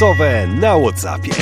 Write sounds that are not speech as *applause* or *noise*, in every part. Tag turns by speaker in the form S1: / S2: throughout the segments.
S1: Głosowe na Whatsappie.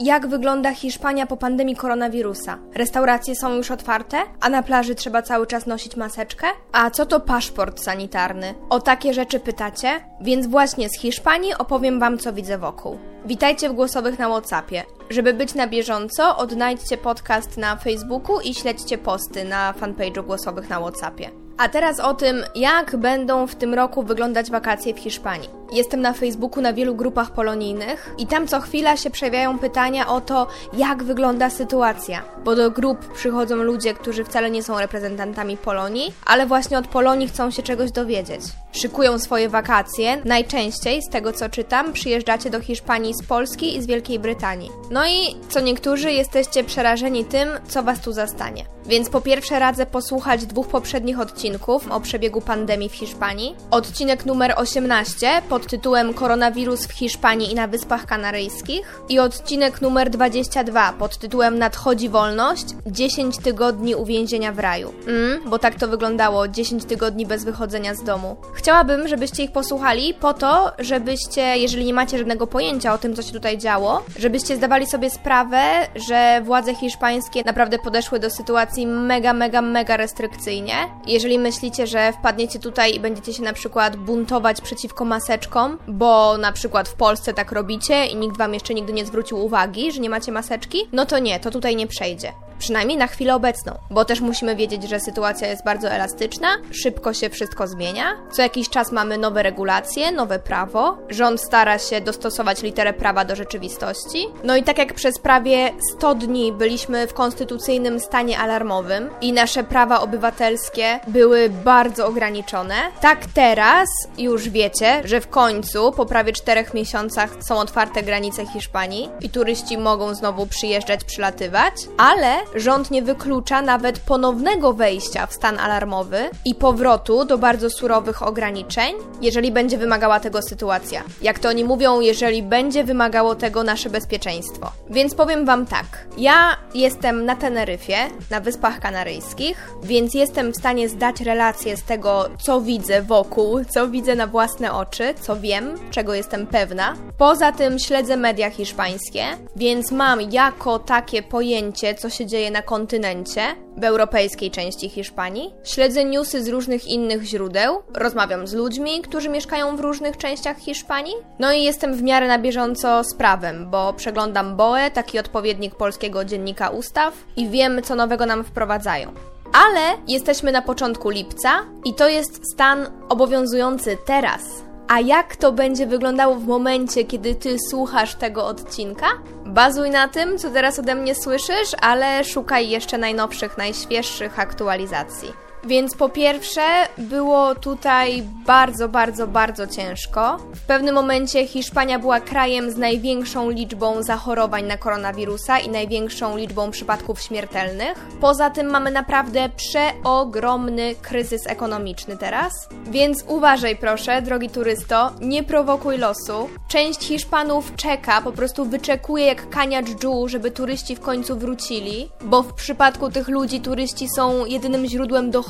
S2: Jak wygląda Hiszpania po pandemii koronawirusa? Restauracje są już otwarte, a na plaży trzeba cały czas nosić maseczkę? A co to paszport sanitarny? O takie rzeczy pytacie? Więc właśnie z Hiszpanii opowiem Wam, co widzę wokół. Witajcie w głosowych na WhatsAppie. Żeby być na bieżąco, odnajdźcie podcast na Facebooku i śledźcie posty na fanpage'u głosowych na WhatsAppie. A teraz o tym, jak będą w tym roku wyglądać wakacje w Hiszpanii. Jestem na Facebooku na wielu grupach polonijnych i tam co chwila się przejawiają pytania o to, jak wygląda sytuacja. Bo do grup przychodzą ludzie, którzy wcale nie są reprezentantami Polonii, ale właśnie od Polonii chcą się czegoś dowiedzieć. Szykują swoje wakacje. Najczęściej, z tego co czytam, przyjeżdżacie do Hiszpanii z Polski i z Wielkiej Brytanii. No i co niektórzy jesteście przerażeni tym, co was tu zastanie. Więc po pierwsze radzę posłuchać dwóch poprzednich odcinków o przebiegu pandemii w Hiszpanii. Odcinek numer 18 pod tytułem Koronawirus w Hiszpanii i na Wyspach Kanaryjskich i odcinek numer 22 pod tytułem Nadchodzi wolność 10 tygodni uwięzienia w raju. Mm, bo tak to wyglądało 10 tygodni bez wychodzenia z domu. Chciałabym, żebyście ich posłuchali po to, żebyście, jeżeli nie macie żadnego pojęcia o tym, co się tutaj działo, żebyście zdawali sobie sprawę, że władze hiszpańskie naprawdę podeszły do sytuacji mega, mega, mega restrykcyjnie. Jeżeli myślicie, że wpadniecie tutaj i będziecie się na przykład buntować przeciwko maseczkom, bo na przykład w Polsce tak robicie i nikt wam jeszcze nigdy nie zwrócił uwagi, że nie macie maseczki, no to nie, to tutaj nie przejdzie. Przynajmniej na chwilę obecną, bo też musimy wiedzieć, że sytuacja jest bardzo elastyczna, szybko się wszystko zmienia. Co jakiś czas mamy nowe regulacje, nowe prawo. Rząd stara się dostosować literę prawa do rzeczywistości. No i tak jak przez prawie 100 dni byliśmy w konstytucyjnym stanie alarmowym i nasze prawa obywatelskie były bardzo ograniczone, tak teraz już wiecie, że w końcu po prawie 4 miesiącach są otwarte granice Hiszpanii i turyści mogą znowu przyjeżdżać, przylatywać, ale rząd nie wyklucza nawet ponownego wejścia w stan alarmowy i powrotu do bardzo surowych ograniczeń, jeżeli będzie wymagała tego sytuacja. Jak to oni mówią, jeżeli będzie wymagało tego nasze bezpieczeństwo. Więc powiem Wam tak. Ja jestem na Teneryfie, na Wyspach Kanaryjskich, więc jestem w stanie zdać relację z tego, co widzę wokół, co widzę na własne oczy, co wiem, czego jestem pewna. Poza tym śledzę media hiszpańskie, więc mam jako takie pojęcie, co się dzieje na kontynencie, w europejskiej części Hiszpanii. Śledzę newsy z różnych innych źródeł, rozmawiam z ludźmi, którzy mieszkają w różnych częściach Hiszpanii. No i jestem w miarę na bieżąco z prawem, bo przeglądam BOE, taki odpowiednik polskiego dziennika ustaw, i wiem, co nowego nam wprowadzają. Ale jesteśmy na początku lipca i to jest stan obowiązujący teraz. A jak to będzie wyglądało w momencie, kiedy ty słuchasz tego odcinka? Bazuj na tym, co teraz ode mnie słyszysz, ale szukaj jeszcze najnowszych, najświeższych aktualizacji. Więc po pierwsze, było tutaj bardzo, bardzo, bardzo ciężko. W pewnym momencie Hiszpania była krajem z największą liczbą zachorowań na koronawirusa i największą liczbą przypadków śmiertelnych. Poza tym mamy naprawdę przeogromny kryzys ekonomiczny teraz. Więc uważaj proszę, drogi turysto, nie prowokuj losu. Część Hiszpanów czeka, po prostu wyczekuje jak kania dżdżu, żeby turyści w końcu wrócili, bo w przypadku tych ludzi turyści są jedynym źródłem dochodu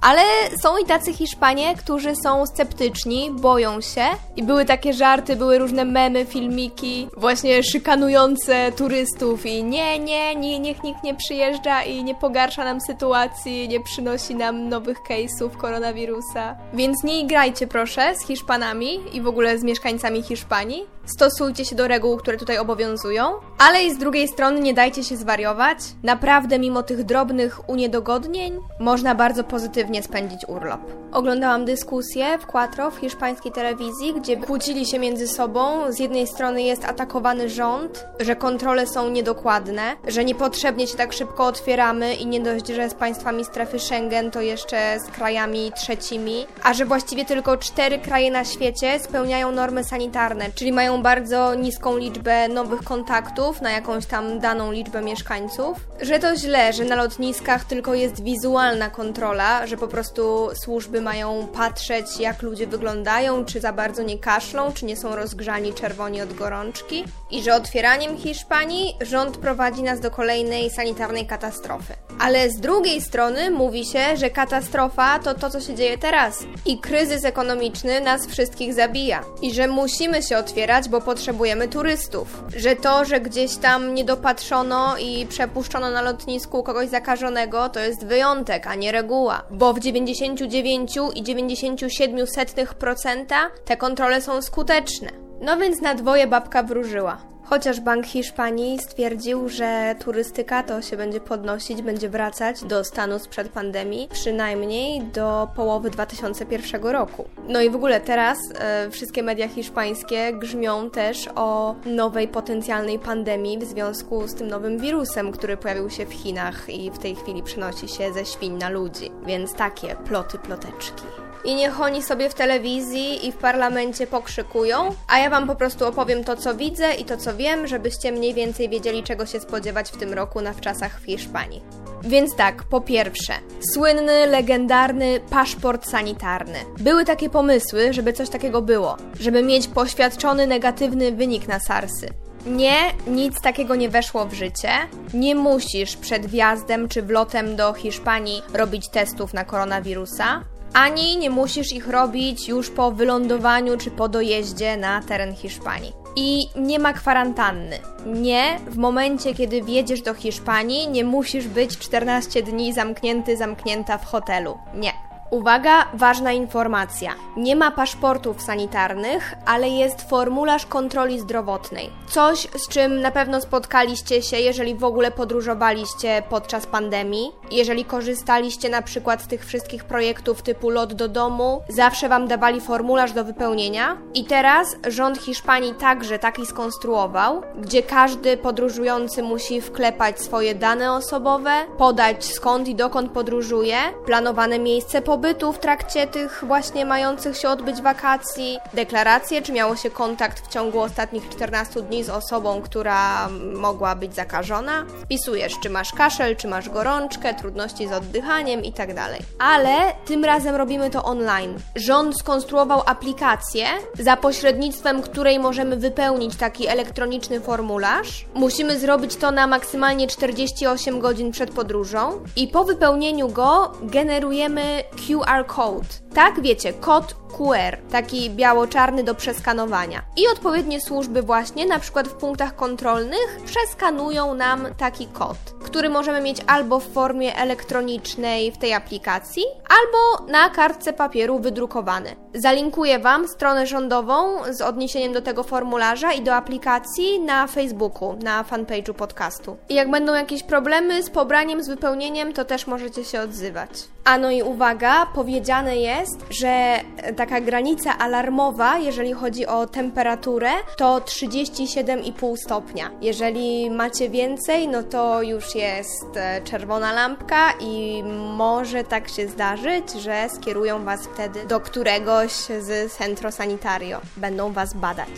S2: ale są i tacy Hiszpanie, którzy są sceptyczni, boją się i były takie żarty, były różne memy, filmiki, właśnie szykanujące turystów i nie, nie, nie, niech nikt nie przyjeżdża i nie pogarsza nam sytuacji, nie przynosi nam nowych case'ów koronawirusa. Więc nie igrajcie proszę z Hiszpanami i w ogóle z mieszkańcami Hiszpanii. Stosujcie się do reguł, które tutaj obowiązują, ale i z drugiej strony nie dajcie się zwariować. Naprawdę, mimo tych drobnych uniedogodnień, można bardzo pozytywnie spędzić urlop. Oglądałam dyskusję w Quattro w hiszpańskiej telewizji, gdzie kłócili się między sobą. Z jednej strony jest atakowany rząd, że kontrole są niedokładne, że niepotrzebnie się tak szybko otwieramy i nie dość, że z państwami strefy Schengen, to jeszcze z krajami trzecimi, a że właściwie tylko cztery kraje na świecie spełniają normy sanitarne, czyli mają bardzo niską liczbę nowych kontaktów na jakąś tam daną liczbę mieszkańców, że to źle, że na lotniskach tylko jest wizualna kontrola kontrola, że po prostu służby mają patrzeć, jak ludzie wyglądają, czy za bardzo nie kaszlą, czy nie są rozgrzani czerwoni od gorączki. I że otwieraniem Hiszpanii rząd prowadzi nas do kolejnej sanitarnej katastrofy. Ale z drugiej strony mówi się, że katastrofa to to, co się dzieje teraz. I kryzys ekonomiczny nas wszystkich zabija. I że musimy się otwierać, bo potrzebujemy turystów. Że to, że gdzieś tam nie dopatrzono i przepuszczono na lotnisku kogoś zakażonego, to jest wyjątek, a nie reguła. Bo w 99,97% te kontrole są skuteczne. No więc na dwoje babka wróżyła. Chociaż Bank Hiszpanii stwierdził, że turystyka to się będzie podnosić, będzie wracać do stanu sprzed pandemii, przynajmniej do połowy 2001 roku. No i w ogóle teraz e, wszystkie media hiszpańskie grzmią też o nowej potencjalnej pandemii w związku z tym nowym wirusem, który pojawił się w Chinach i w tej chwili przenosi się ze świń na ludzi. Więc takie ploty, ploteczki i niech oni sobie w telewizji i w parlamencie pokrzykują, a ja wam po prostu opowiem to, co widzę i to, co wiem, żebyście mniej więcej wiedzieli, czego się spodziewać w tym roku na wczasach w Hiszpanii. Więc tak, po pierwsze, słynny, legendarny paszport sanitarny. Były takie pomysły, żeby coś takiego było, żeby mieć poświadczony negatywny wynik na SARSy. Nie, nic takiego nie weszło w życie. Nie musisz przed wjazdem czy wlotem do Hiszpanii robić testów na koronawirusa ani nie musisz ich robić już po wylądowaniu czy po dojeździe na teren Hiszpanii. I nie ma kwarantanny. Nie, w momencie kiedy wjedziesz do Hiszpanii, nie musisz być 14 dni zamknięty, zamknięta w hotelu. Nie. Uwaga, ważna informacja. Nie ma paszportów sanitarnych, ale jest formularz kontroli zdrowotnej. Coś, z czym na pewno spotkaliście się, jeżeli w ogóle podróżowaliście podczas pandemii. Jeżeli korzystaliście na przykład z tych wszystkich projektów typu lot do domu, zawsze Wam dawali formularz do wypełnienia. I teraz rząd Hiszpanii także taki skonstruował, gdzie każdy podróżujący musi wklepać swoje dane osobowe, podać skąd i dokąd podróżuje, planowane miejsce pobytu, w trakcie tych właśnie mających się odbyć wakacji, deklaracje, czy miało się kontakt w ciągu ostatnich 14 dni z osobą, która mogła być zakażona. Wpisujesz, czy masz kaszel, czy masz gorączkę, trudności z oddychaniem itd. Tak Ale tym razem robimy to online. Rząd skonstruował aplikację, za pośrednictwem której możemy wypełnić taki elektroniczny formularz. Musimy zrobić to na maksymalnie 48 godzin przed podróżą i po wypełnieniu go generujemy QR code. Tak, wiecie, kod QR, taki biało-czarny do przeskanowania. I odpowiednie służby właśnie, na przykład w punktach kontrolnych, przeskanują nam taki kod, który możemy mieć albo w formie elektronicznej w tej aplikacji, albo na kartce papieru wydrukowany. Zalinkuję Wam stronę rządową z odniesieniem do tego formularza i do aplikacji na Facebooku, na fanpage'u podcastu. I jak będą jakieś problemy z pobraniem, z wypełnieniem, to też możecie się odzywać. A no i uwaga, powiedziane jest, że taka granica alarmowa, jeżeli chodzi o temperaturę, to 37,5 stopnia. Jeżeli macie więcej, no to już jest e, czerwona lampka i może tak się zdarzyć, że skierują Was wtedy do któregoś z Centro Sanitario. Będą Was badać.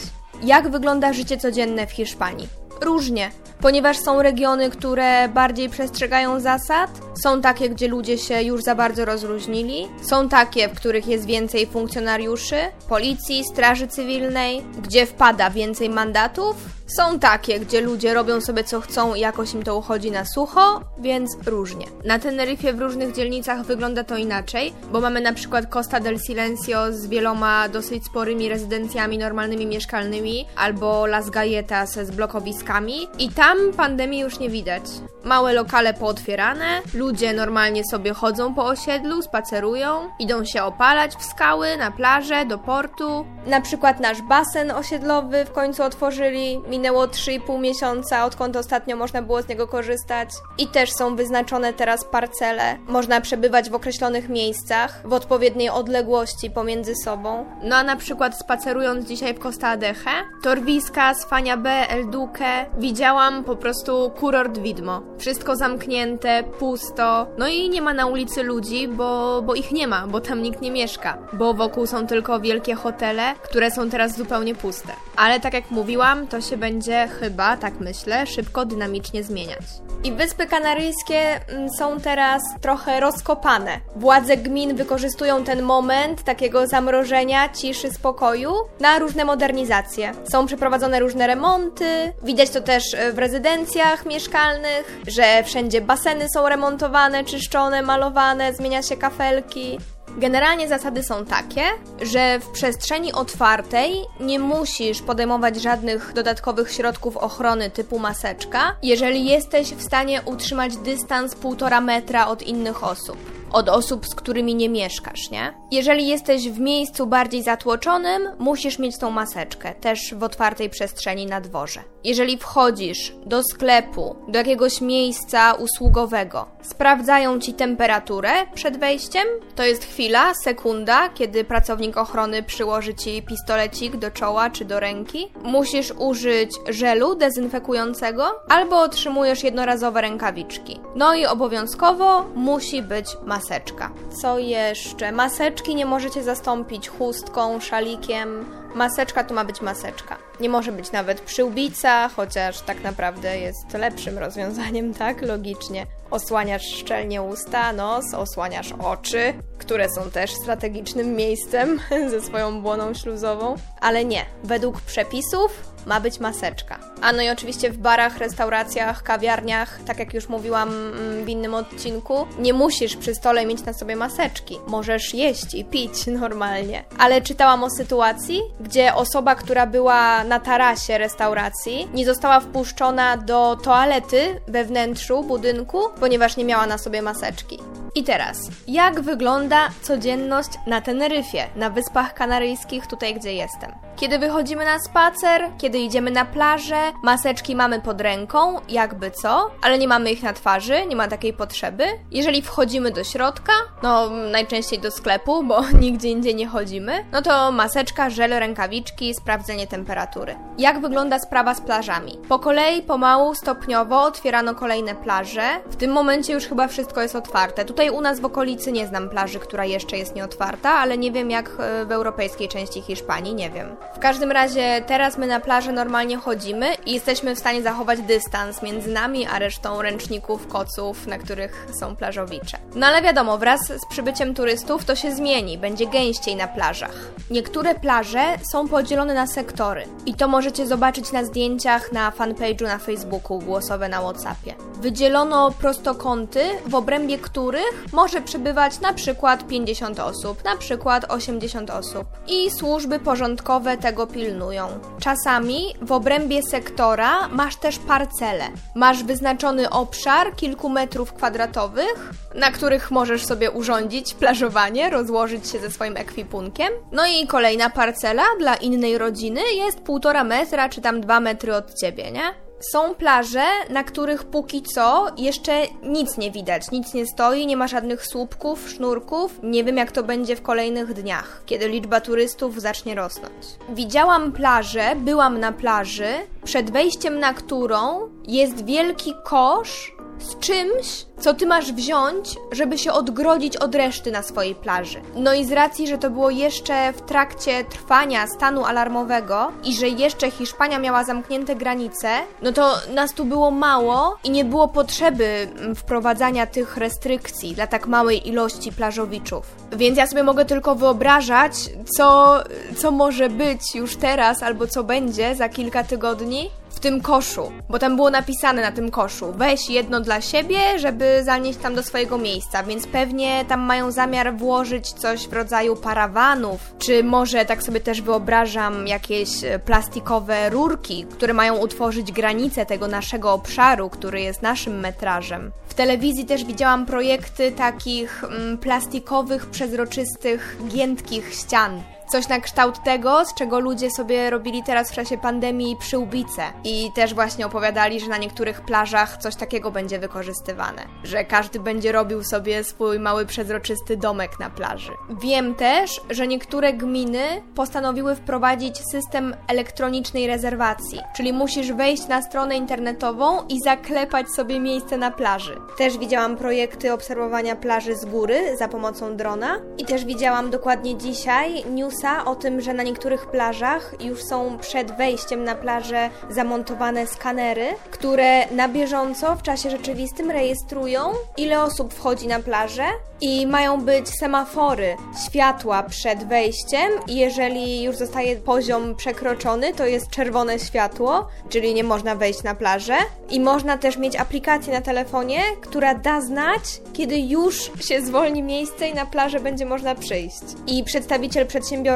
S2: Jak wygląda życie codzienne w Hiszpanii? Różnie ponieważ są regiony, które bardziej przestrzegają zasad, są takie, gdzie ludzie się już za bardzo rozluźnili, są takie, w których jest więcej funkcjonariuszy, policji, straży cywilnej, gdzie wpada więcej mandatów, są takie, gdzie ludzie robią sobie co chcą i jakoś im to uchodzi na sucho, więc różnie. Na Teneryfie w różnych dzielnicach wygląda to inaczej, bo mamy na przykład Costa del Silencio z wieloma dosyć sporymi rezydencjami normalnymi mieszkalnymi, albo Las Galletas z blokowiskami i tam pandemii już nie widać. Małe lokale pootwierane, ludzie normalnie sobie chodzą po osiedlu, spacerują, idą się opalać w skały, na plażę, do portu. Na przykład nasz basen osiedlowy w końcu otworzyli, minęło 3,5 miesiąca, odkąd ostatnio można było z niego korzystać. I też są wyznaczone teraz parcele. Można przebywać w określonych miejscach, w odpowiedniej odległości pomiędzy sobą. No a na przykład spacerując dzisiaj w Costa Adeje, Torwiska, Sfania B, El Duque, widziałam po prostu kurort widmo. Wszystko zamknięte, pusto, no i nie ma na ulicy ludzi, bo, bo ich nie ma, bo tam nikt nie mieszka, bo wokół są tylko wielkie hotele, które są teraz zupełnie puste. ale tak jak mówiłam, to się będzie chyba, tak myślę, szybko, dynamicznie zmieniać. I Wyspy Kanaryjskie mm, są teraz trochę rozkopane. Władze gmin wykorzystują ten moment takiego zamrożenia, ciszy, spokoju na różne modernizacje. Są przeprowadzone różne remonty, widać to też e, w rezydencjach mieszkalnych, że wszędzie baseny są remontowane, czyszczone, malowane, zmienia się kafelki. Generalnie zasady są takie, że w przestrzeni otwartej nie musisz podejmować żadnych dodatkowych środków ochrony typu maseczka, jeżeli jesteś w stanie utrzymać dystans 1,5 metra od innych osób od osób, z którymi nie mieszkasz, nie? Jeżeli jesteś w miejscu bardziej zatłoczonym, musisz mieć tą maseczkę, też w otwartej przestrzeni na dworze. Jeżeli wchodzisz do sklepu, do jakiegoś miejsca usługowego, sprawdzają ci temperaturę przed wejściem, to jest chwila, sekunda, kiedy pracownik ochrony przyłoży ci pistolecik do czoła czy do ręki. Musisz użyć żelu dezynfekującego albo otrzymujesz jednorazowe rękawiczki. No i obowiązkowo musi być maseczka. Co jeszcze? Maseczki nie możecie zastąpić chustką, szalikiem. Maseczka to ma być maseczka. Nie może być nawet przyłbica, chociaż tak naprawdę jest lepszym rozwiązaniem, tak? Logicznie. Osłaniasz szczelnie usta, nos, osłaniasz oczy, które są też strategicznym miejscem *laughs* ze swoją błoną śluzową. Ale nie, według przepisów ma być maseczka. A no i oczywiście w barach, restauracjach, kawiarniach, tak jak już mówiłam mm, w innym odcinku, nie musisz przy stole mieć na sobie maseczki. Możesz jeść i pić *laughs* normalnie. Ale czytałam o sytuacji, gdzie osoba, która była na tarasie restauracji, nie została wpuszczona do toalety we wnętrzu budynku, ponieważ nie miała na sobie maseczki. I teraz, jak wygląda codzienność na Teneryfie, na Wyspach Kanaryjskich, tutaj gdzie jestem? Kiedy wychodzimy na spacer, kiedy idziemy na plażę, maseczki mamy pod ręką, jakby co, ale nie mamy ich na twarzy, nie ma takiej potrzeby. Jeżeli wchodzimy do środka, no najczęściej do sklepu, bo *laughs* nigdzie indziej nie chodzimy, no to maseczka, żel, rękawiczki, sprawdzenie temperatury. Jak wygląda sprawa z plażami? Po kolei, pomału, stopniowo otwierano kolejne plaże. W tym momencie już chyba wszystko jest otwarte. Tutaj u nas w okolicy nie znam plaży, która jeszcze jest nieotwarta, ale nie wiem jak e, w europejskiej części Hiszpanii, nie wiem. W każdym razie teraz my na plażę normalnie chodzimy i jesteśmy w stanie zachować dystans między nami a resztą ręczników, koców, na których są plażowicze. No ale wiadomo, wraz z przybyciem turystów to się zmieni, będzie gęściej na plażach. Niektóre plaże są podzielone na sektory i to możecie zobaczyć na zdjęciach na fanpage'u na Facebooku, głosowe na Whatsappie. Wydzielono prostokąty, w obrębie których może przebywać na przykład 50 osób, na przykład 80 osób. I służby porządkowe tego pilnują. Czasami w obrębie sektora masz też parcele. Masz wyznaczony obszar kilku metrów kwadratowych, na których możesz sobie urządzić plażowanie, rozłożyć się ze swoim ekwipunkiem. No i kolejna parcela dla innej rodziny jest półtora metra czy tam dwa metry od ciebie, nie? Są plaże, na których póki co jeszcze nic nie widać, nic nie stoi, nie ma żadnych słupków, sznurków. Nie wiem, jak to będzie w kolejnych dniach, kiedy liczba turystów zacznie rosnąć. Widziałam plażę, byłam na plaży, przed wejściem na którą jest wielki kosz z czymś, co ty masz wziąć, żeby się odgrodzić od reszty na swojej plaży. No i z racji, że to było jeszcze w trakcie trwania stanu alarmowego i że jeszcze Hiszpania miała zamknięte granice, no to nas tu było mało i nie było potrzeby mm, wprowadzania tych restrykcji dla tak małej ilości plażowiczów. Więc ja sobie mogę tylko wyobrażać, co, co może być już teraz albo co będzie za kilka tygodni, tym koszu, bo tam było napisane na tym koszu: weź jedno dla siebie, żeby zanieść tam do swojego miejsca, więc pewnie tam mają zamiar włożyć coś w rodzaju parawanów, czy może tak sobie też wyobrażam jakieś e, plastikowe rurki, które mają utworzyć granicę tego naszego obszaru, który jest naszym metrażem. W telewizji też widziałam projekty takich mm, plastikowych, przezroczystych, giętkich ścian Coś na kształt tego, z czego ludzie sobie robili teraz w czasie pandemii przyłbice. I też właśnie opowiadali, że na niektórych plażach coś takiego będzie wykorzystywane. Że każdy będzie robił sobie swój mały przezroczysty domek na plaży. Wiem też, że niektóre gminy postanowiły wprowadzić system elektronicznej rezerwacji, czyli musisz wejść na stronę internetową i zaklepać sobie miejsce na plaży. Też widziałam projekty obserwowania plaży z góry za pomocą drona i też widziałam dokładnie dzisiaj news o tym, że na niektórych plażach już są przed wejściem na plażę zamontowane skanery, które na bieżąco w czasie rzeczywistym rejestrują, ile osób wchodzi na plażę i mają być semafory światła przed wejściem jeżeli już zostaje poziom przekroczony, to jest czerwone światło, czyli nie można wejść na plażę i można też mieć aplikację na telefonie, która da znać, kiedy już się zwolni miejsce i na plażę będzie można przyjść. I przedstawiciel przedsiębiorstwa,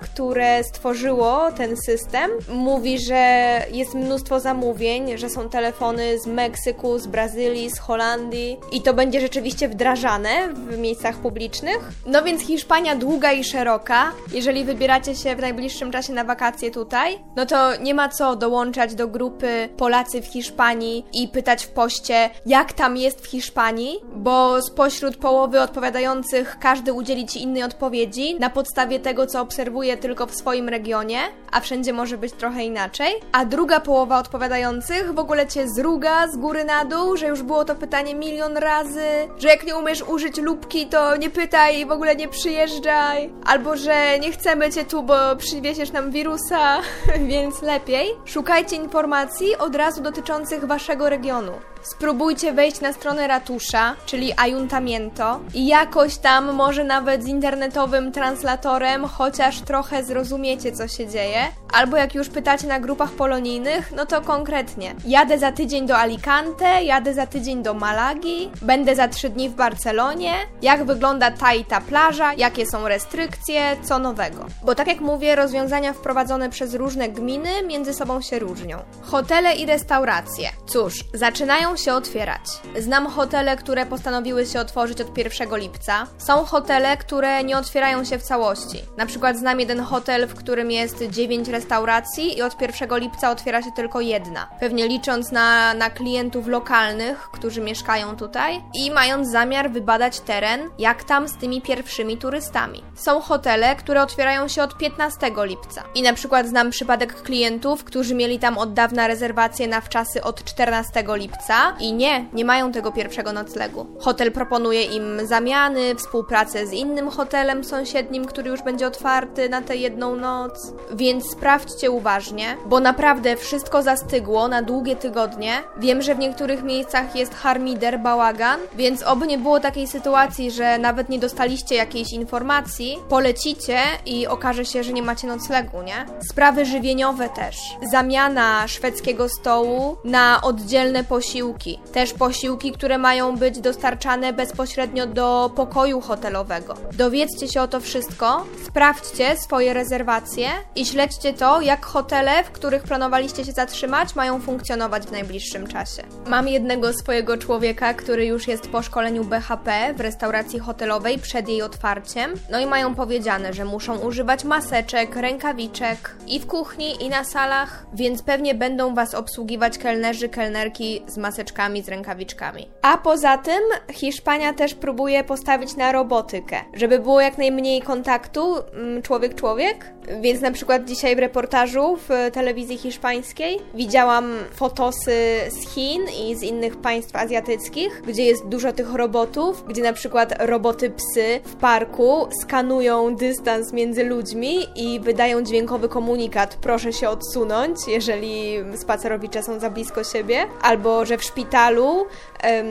S2: które stworzyło ten system, mówi, że jest mnóstwo zamówień, że są telefony z Meksyku, z Brazylii, z Holandii i to będzie rzeczywiście wdrażane w miejscach publicznych. No więc Hiszpania długa i szeroka. Jeżeli wybieracie się w najbliższym czasie na wakacje tutaj, no to nie ma co dołączać do grupy Polacy w Hiszpanii i pytać w poście, jak tam jest w Hiszpanii, bo spośród połowy odpowiadających każdy udzieli ci innej odpowiedzi na podstawie tego, co obserwuje tylko w swoim regionie, a wszędzie może być trochę inaczej. A druga połowa odpowiadających w ogóle cię zruga z góry na dół, że już było to pytanie milion razy, że jak nie umiesz użyć lubki, to nie pytaj i w ogóle nie przyjeżdżaj, albo że nie chcemy cię tu, bo przywiesiesz nam wirusa, *laughs* więc lepiej szukajcie informacji od razu dotyczących waszego regionu. Spróbujcie wejść na stronę ratusza, czyli Ayuntamiento i jakoś tam, może nawet z internetowym translatorem, chociaż trochę zrozumiecie, co się dzieje. Albo jak już pytacie na grupach polonijnych, no to konkretnie. Jadę za tydzień do Alicante, jadę za tydzień do Malagi, będę za trzy dni w Barcelonie. Jak wygląda ta i ta plaża, jakie są restrykcje, co nowego. Bo tak jak mówię, rozwiązania wprowadzone przez różne gminy między sobą się różnią. Hotele i restauracje. Cóż, zaczynają się otwierać. Znam hotele, które postanowiły się otworzyć od 1 lipca. Są hotele, które nie otwierają się w całości. Na przykład znam jeden hotel, w którym jest 9 restauracji i od 1 lipca otwiera się tylko jedna. Pewnie licząc na, na klientów lokalnych, którzy mieszkają tutaj i mając zamiar wybadać teren, jak tam z tymi pierwszymi turystami. Są hotele, które otwierają się od 15 lipca. I na przykład znam przypadek klientów, którzy mieli tam od dawna rezerwacje na wczasy od 14 lipca i nie, nie mają tego pierwszego noclegu. Hotel proponuje im zamiany, współpracę z innym hotelem sąsiednim, który już będzie otwarty na tę jedną noc. Więc sprawdźcie uważnie, bo naprawdę wszystko zastygło na długie tygodnie. Wiem, że w niektórych miejscach jest harmider, bałagan, więc oby nie było takiej sytuacji, że nawet nie dostaliście jakiejś informacji, polecicie i okaże się, że nie macie noclegu, nie? Sprawy żywieniowe też. Zamiana szwedzkiego stołu na oddzielne posiłki. Też posiłki, które mają być dostarczane bezpośrednio do pokoju hotelowego. Dowiedzcie się o to wszystko, sprawdźcie swoje rezerwacje i śledźcie to, jak hotele, w których planowaliście się zatrzymać, mają funkcjonować w najbliższym czasie. Mam jednego swojego człowieka, który już jest po szkoleniu BHP w restauracji hotelowej przed jej otwarciem. No i mają powiedziane, że muszą używać maseczek, rękawiczek i w kuchni, i na salach, więc pewnie będą Was obsługiwać kelnerzy, kelnerki z maseczkami, z rękawiczkami. A poza tym Hiszpania też próbuje postawić na robotykę, żeby było jak najmniej kontaktu mm, człowiek-człowiek, więc na przykład dzisiaj w reportażu w telewizji hiszpańskiej widziałam fotosy z Chin i z innych państw azjatyckich, gdzie jest dużo tych robotów, gdzie na przykład roboty psy w parku skanują dystans między ludźmi i wydają dźwiękowy komunikat. Proszę się odsunąć, jeżeli spacerowicze są za blisko siebie, albo że w szpitalu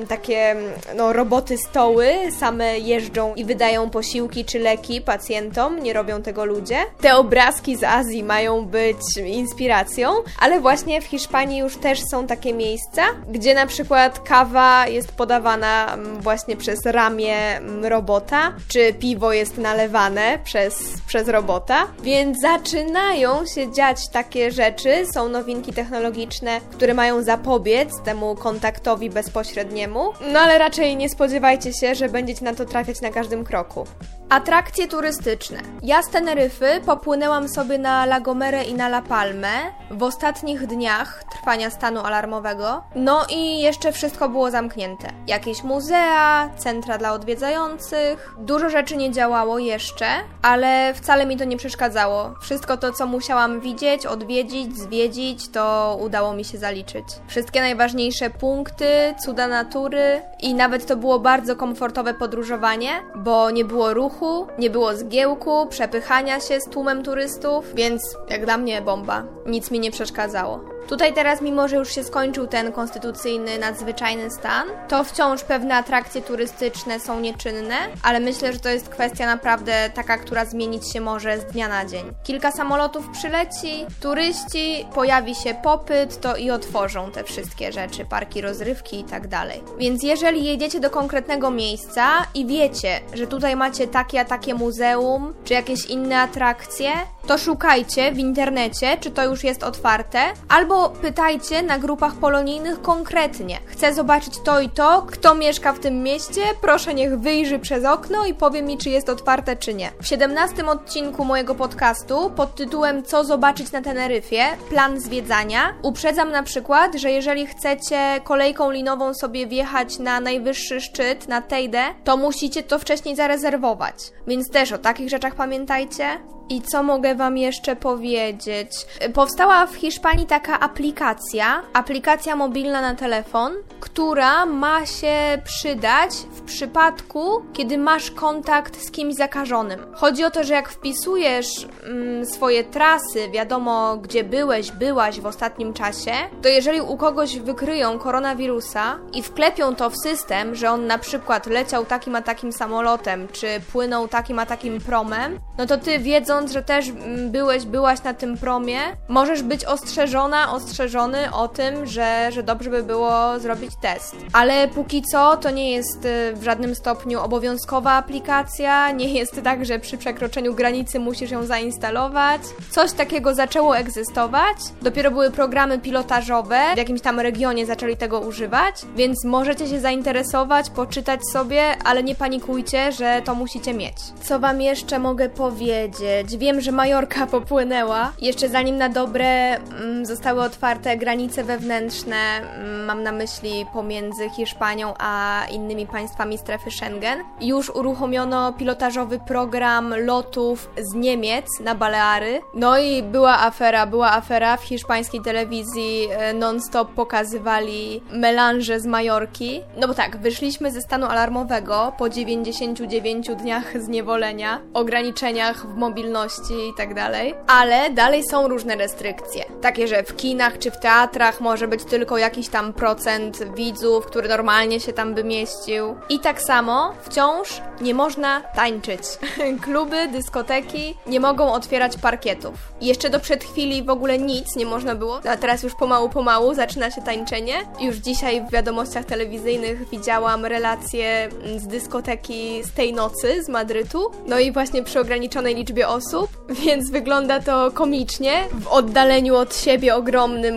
S2: takie no, roboty stoły same jeżdżą i wydają posiłki czy leki pacjentom, nie robią tego ludzie. Te obrazki z Azji mają być inspiracją, ale właśnie w Hiszpanii już też są takie miejsca, gdzie na przykład kawa jest podawana mm, właśnie przez ramię mm, robota, czy piwo jest nalewane przez, przez robota, więc zaczynają się dziać takie rzeczy, są nowinki technologiczne, które mają zapobiec temu kontaktowi bezpośredniemu, no ale raczej nie spodziewajcie się, że będziecie na to trafiać na każdym kroku. Atrakcje turystyczne. Ja z Teneryfy popłynęłam sobie na La Gomera i na La Palmę w ostatnich dniach trwania stanu alarmowego. No i jeszcze wszystko było zamknięte. Jakieś muzea, centra dla odwiedzających. Dużo rzeczy nie działało jeszcze, ale wcale mi to nie przeszkadzało. Wszystko to, co musiałam widzieć, odwiedzić, zwiedzić, to udało mi się zaliczyć. Wszystkie najważniejsze punkty, cuda natury i nawet to było bardzo komfortowe podróżowanie, bo nie było ruchu, nie było zgiełku, przepychania się z tłumem turystów, więc jak dla mnie bomba. Nic mi nie przeszkadzało. Tutaj teraz, mimo że już się skończył ten konstytucyjny, nadzwyczajny stan, to wciąż pewne atrakcje turystyczne są nieczynne, ale myślę, że to jest kwestia naprawdę taka, która zmienić się może z dnia na dzień. Kilka samolotów przyleci, turyści, pojawi się popyt, to i otworzą te wszystkie rzeczy, parki rozrywki i tak dalej. Więc jeżeli jedziecie do konkretnego miejsca i wiecie, że tutaj macie takie a takie muzeum, czy jakieś inne atrakcje, to szukajcie w internecie, czy to już jest otwarte, albo pytajcie na grupach polonijnych konkretnie. Chcę zobaczyć to i to, kto mieszka w tym mieście, proszę niech wyjrzy przez okno i powie mi, czy jest otwarte, czy nie. W 17 odcinku mojego podcastu pod tytułem Co zobaczyć na Teneryfie, plan zwiedzania, uprzedzam na przykład, że jeżeli chcecie kolejką linową sobie wjechać na najwyższy szczyt, na Tejdę, to musicie to wcześniej zarezerwować. Więc też o takich rzeczach pamiętajcie. I co mogę Wam jeszcze powiedzieć? Powstała w Hiszpanii taka aplikacja, aplikacja mobilna na telefon, która ma się przydać w przypadku, kiedy masz kontakt z kimś zakażonym. Chodzi o to, że jak wpisujesz mm, swoje trasy, wiadomo gdzie byłeś, byłaś w ostatnim czasie, to jeżeli u kogoś wykryją koronawirusa i wklepią to w system, że on na przykład leciał takim a takim samolotem, czy płynął takim a takim promem, no to ty wiedząc, że też mm, byłeś, byłaś na tym promie, możesz być ostrzeżona, ostrzeżony o tym, że, że dobrze by było zrobić test. Ale póki co to nie jest y, w żadnym stopniu obowiązkowa aplikacja, nie jest tak, że przy przekroczeniu granicy musisz ją zainstalować. Coś takiego zaczęło egzystować, dopiero były programy pilotażowe, w jakimś tam regionie zaczęli tego używać, więc możecie się zainteresować, poczytać sobie, ale nie panikujcie, że to musicie mieć. Co wam jeszcze mogę powiedzieć? Wiem, że Majorka popłynęła. Jeszcze zanim na dobre mm, zostały otwarte granice wewnętrzne, mm, mam na myśli pomiędzy Hiszpanią a innymi państwami strefy Schengen, już uruchomiono pilotażowy program lotów z Niemiec na Baleary. No i była afera, była afera. W hiszpańskiej telewizji e, non-stop pokazywali melanże z Majorki. No bo tak, wyszliśmy ze stanu alarmowego po 99 dniach zniewolenia, ograniczeniach w mobilności i tak dalej, ale dalej są różne restrykcje. Takie, że w kinach czy w teatrach może być tylko jakiś tam procent widzów, który normalnie się tam by mieścił. I tak samo wciąż nie można tańczyć. *laughs* Kluby, dyskoteki nie mogą otwierać parkietów. Jeszcze do przed chwili w ogóle nic nie można było, a teraz już pomału, pomału zaczyna się tańczenie. Już dzisiaj w wiadomościach telewizyjnych widziałam relacje z dyskoteki z tej nocy z Madrytu. No i właśnie przy ograniczonej liczbie osób, *laughs* więc wygląda to komicznie. W oddaleniu od siebie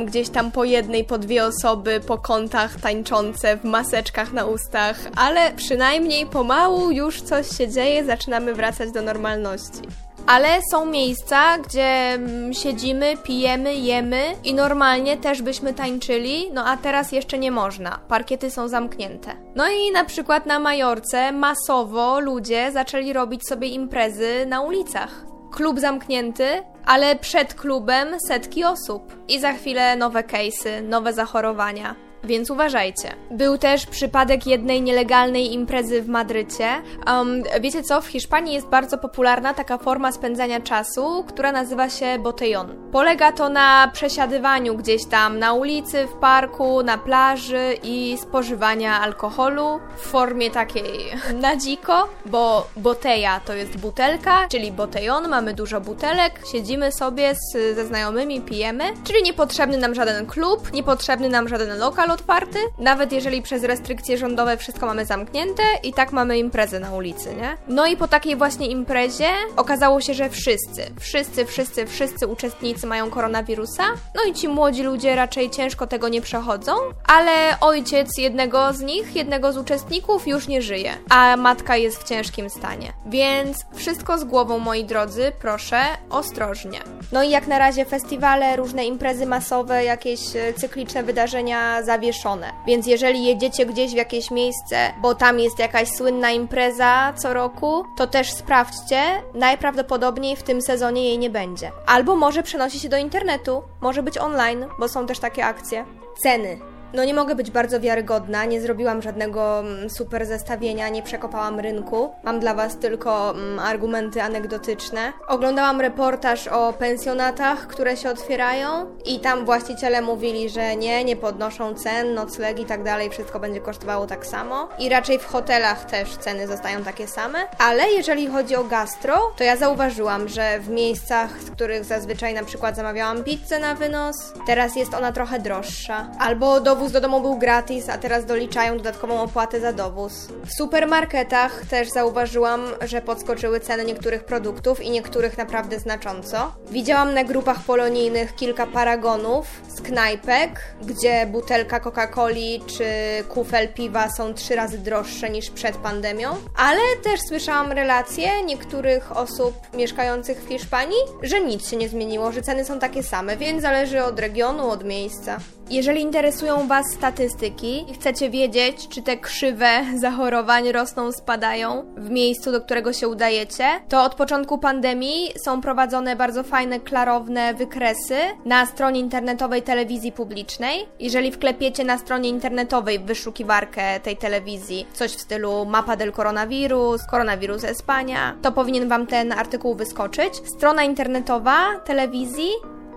S2: gdzieś tam po jednej, po dwie osoby, po kątach tańczące, w maseczkach na ustach, ale przynajmniej pomału już coś się dzieje, zaczynamy wracać do normalności. Ale są miejsca, gdzie mm, siedzimy, pijemy, jemy i normalnie też byśmy tańczyli, no a teraz jeszcze nie można. Parkiety są zamknięte. No i na przykład na Majorce masowo ludzie zaczęli robić sobie imprezy na ulicach. Klub zamknięty, ale przed klubem setki osób. I za chwilę nowe case'y, nowe zachorowania więc uważajcie. Był też przypadek jednej nielegalnej imprezy w Madrycie. Um, wiecie co? W Hiszpanii jest bardzo popularna taka forma spędzania czasu, która nazywa się botellon. Polega to na przesiadywaniu gdzieś tam na ulicy, w parku, na plaży i spożywania alkoholu w formie takiej *laughs* na dziko, bo botella to jest butelka, czyli botellon, mamy dużo butelek, siedzimy sobie z, ze znajomymi, pijemy, czyli niepotrzebny nam żaden klub, niepotrzebny nam żaden lokal otwarty, nawet jeżeli przez restrykcje rządowe wszystko mamy zamknięte i tak mamy imprezę na ulicy, nie? No i po takiej właśnie imprezie okazało się, że wszyscy, wszyscy, wszyscy, wszyscy uczestnicy mają koronawirusa, no i ci młodzi ludzie raczej ciężko tego nie przechodzą, ale ojciec jednego z nich, jednego z uczestników już nie żyje, a matka jest w ciężkim stanie. Więc wszystko z głową, moi drodzy, proszę, ostrożnie. No i jak na razie festiwale, różne imprezy masowe, jakieś e, cykliczne wydarzenia zawieszone. Więc jeżeli jedziecie gdzieś w jakieś miejsce, bo tam jest jakaś słynna impreza co roku, to też sprawdźcie. Najprawdopodobniej w tym sezonie jej nie będzie. Albo może przenosi się do internetu, może być online, bo są też takie akcje. Ceny. No nie mogę być bardzo wiarygodna, nie zrobiłam żadnego mm, super zestawienia, nie przekopałam rynku. Mam dla Was tylko mm, argumenty anegdotyczne. Oglądałam reportaż o pensjonatach, które się otwierają i tam właściciele mówili, że nie, nie podnoszą cen, noclegi i tak dalej, wszystko będzie kosztowało tak samo. I raczej w hotelach też ceny zostają takie same. Ale jeżeli chodzi o gastro, to ja zauważyłam, że w miejscach, z których zazwyczaj na przykład zamawiałam pizzę na wynos, teraz jest ona trochę droższa. Albo dowód dowóz do domu był gratis, a teraz doliczają dodatkową opłatę za dowóz. W supermarketach też zauważyłam, że podskoczyły ceny niektórych produktów i niektórych naprawdę znacząco. Widziałam na grupach polonijnych kilka paragonów z knajpek, gdzie butelka Coca-Coli czy kufel piwa są trzy razy droższe niż przed pandemią, ale też słyszałam relacje niektórych osób mieszkających w Hiszpanii, że nic się nie zmieniło, że ceny są takie same, więc zależy od regionu, od miejsca. Jeżeli interesują Was statystyki i chcecie wiedzieć, czy te krzywe *laughs* zachorowań rosną, spadają w miejscu, do którego się udajecie, to od początku pandemii są prowadzone bardzo fajne, klarowne wykresy na stronie internetowej telewizji publicznej. Jeżeli wklepiecie na stronie internetowej wyszukiwarkę tej telewizrii coś w stylu mapa del coronavirus, koronawirus Espania, to powinien Wam ten artykuł wyskoczyć. Strona internetowa telewizji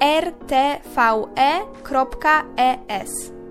S2: rtve.es.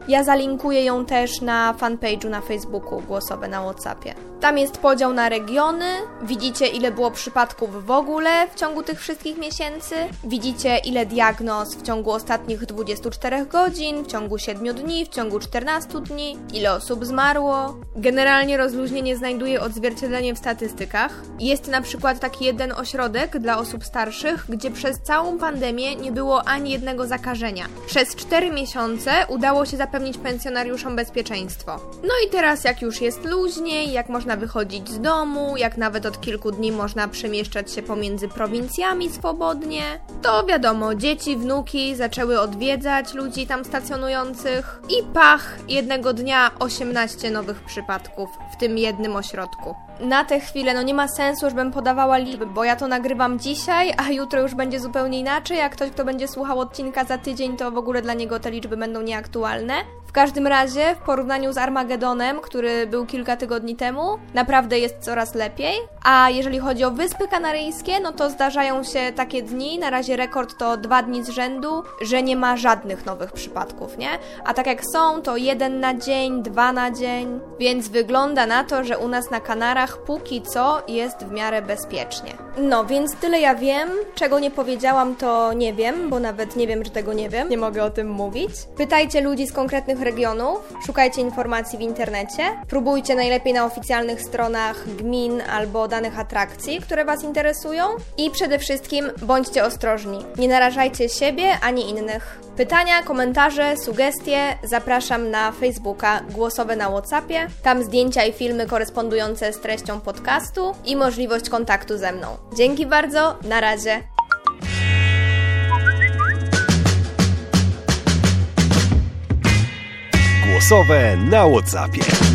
S2: Ja zalinkuję ją też na fanpage'u na Facebooku głosowe na Whatsappie. Tam jest podział na regiony, widzicie ile było przypadków w ogóle w ciągu tych wszystkich miesięcy, widzicie ile diagnoz w ciągu ostatnich 24 godzin, w ciągu 7 dni, w ciągu 14 dni, ile osób zmarło. Generalnie rozluźnienie znajduje odzwierciedlenie w statystykach. Jest na przykład taki jeden ośrodek dla osób starszych, gdzie przez całą pandemię nie było ani jednego zakażenia. Przez 4 miesiące udało się zapewnić pensjonariuszom bezpieczeństwo. No i teraz jak już jest luźniej, jak można można wychodzić z domu, jak nawet od kilku dni można przemieszczać się pomiędzy prowincjami swobodnie. To wiadomo, dzieci, wnuki zaczęły odwiedzać ludzi tam stacjonujących i pach, jednego dnia 18 nowych przypadków w tym jednym ośrodku na tę chwilę no nie ma sensu, żebym podawała liczby, bo ja to nagrywam dzisiaj, a jutro już będzie zupełnie inaczej. Jak ktoś, kto będzie słuchał odcinka za tydzień, to w ogóle dla niego te liczby będą nieaktualne. W każdym razie, w porównaniu z Armagedonem, który był kilka tygodni temu, naprawdę jest coraz lepiej. A jeżeli chodzi o Wyspy Kanaryjskie, no to zdarzają się takie dni, na razie rekord to dwa dni z rzędu, że nie ma żadnych nowych przypadków, nie? A tak jak są, to jeden na dzień, dwa na dzień, więc wygląda na to, że u nas na Kanarach póki co jest w miarę bezpiecznie. No, więc tyle ja wiem. Czego nie powiedziałam, to nie wiem, bo nawet nie wiem, że tego nie wiem. Nie mogę o tym mówić. Pytajcie ludzi z konkretnych regionów, szukajcie informacji w internecie, próbujcie najlepiej na oficjalnych stronach gmin albo danych atrakcji, które Was interesują i przede wszystkim bądźcie ostrożni. Nie narażajcie siebie ani innych. Pytania, komentarze, sugestie zapraszam na Facebooka głosowe na WhatsAppie. Tam zdjęcia i filmy korespondujące z treścią podcastu i możliwość kontaktu ze mną. Dzięki bardzo, na razie.
S1: Głosowe na WhatsAppie.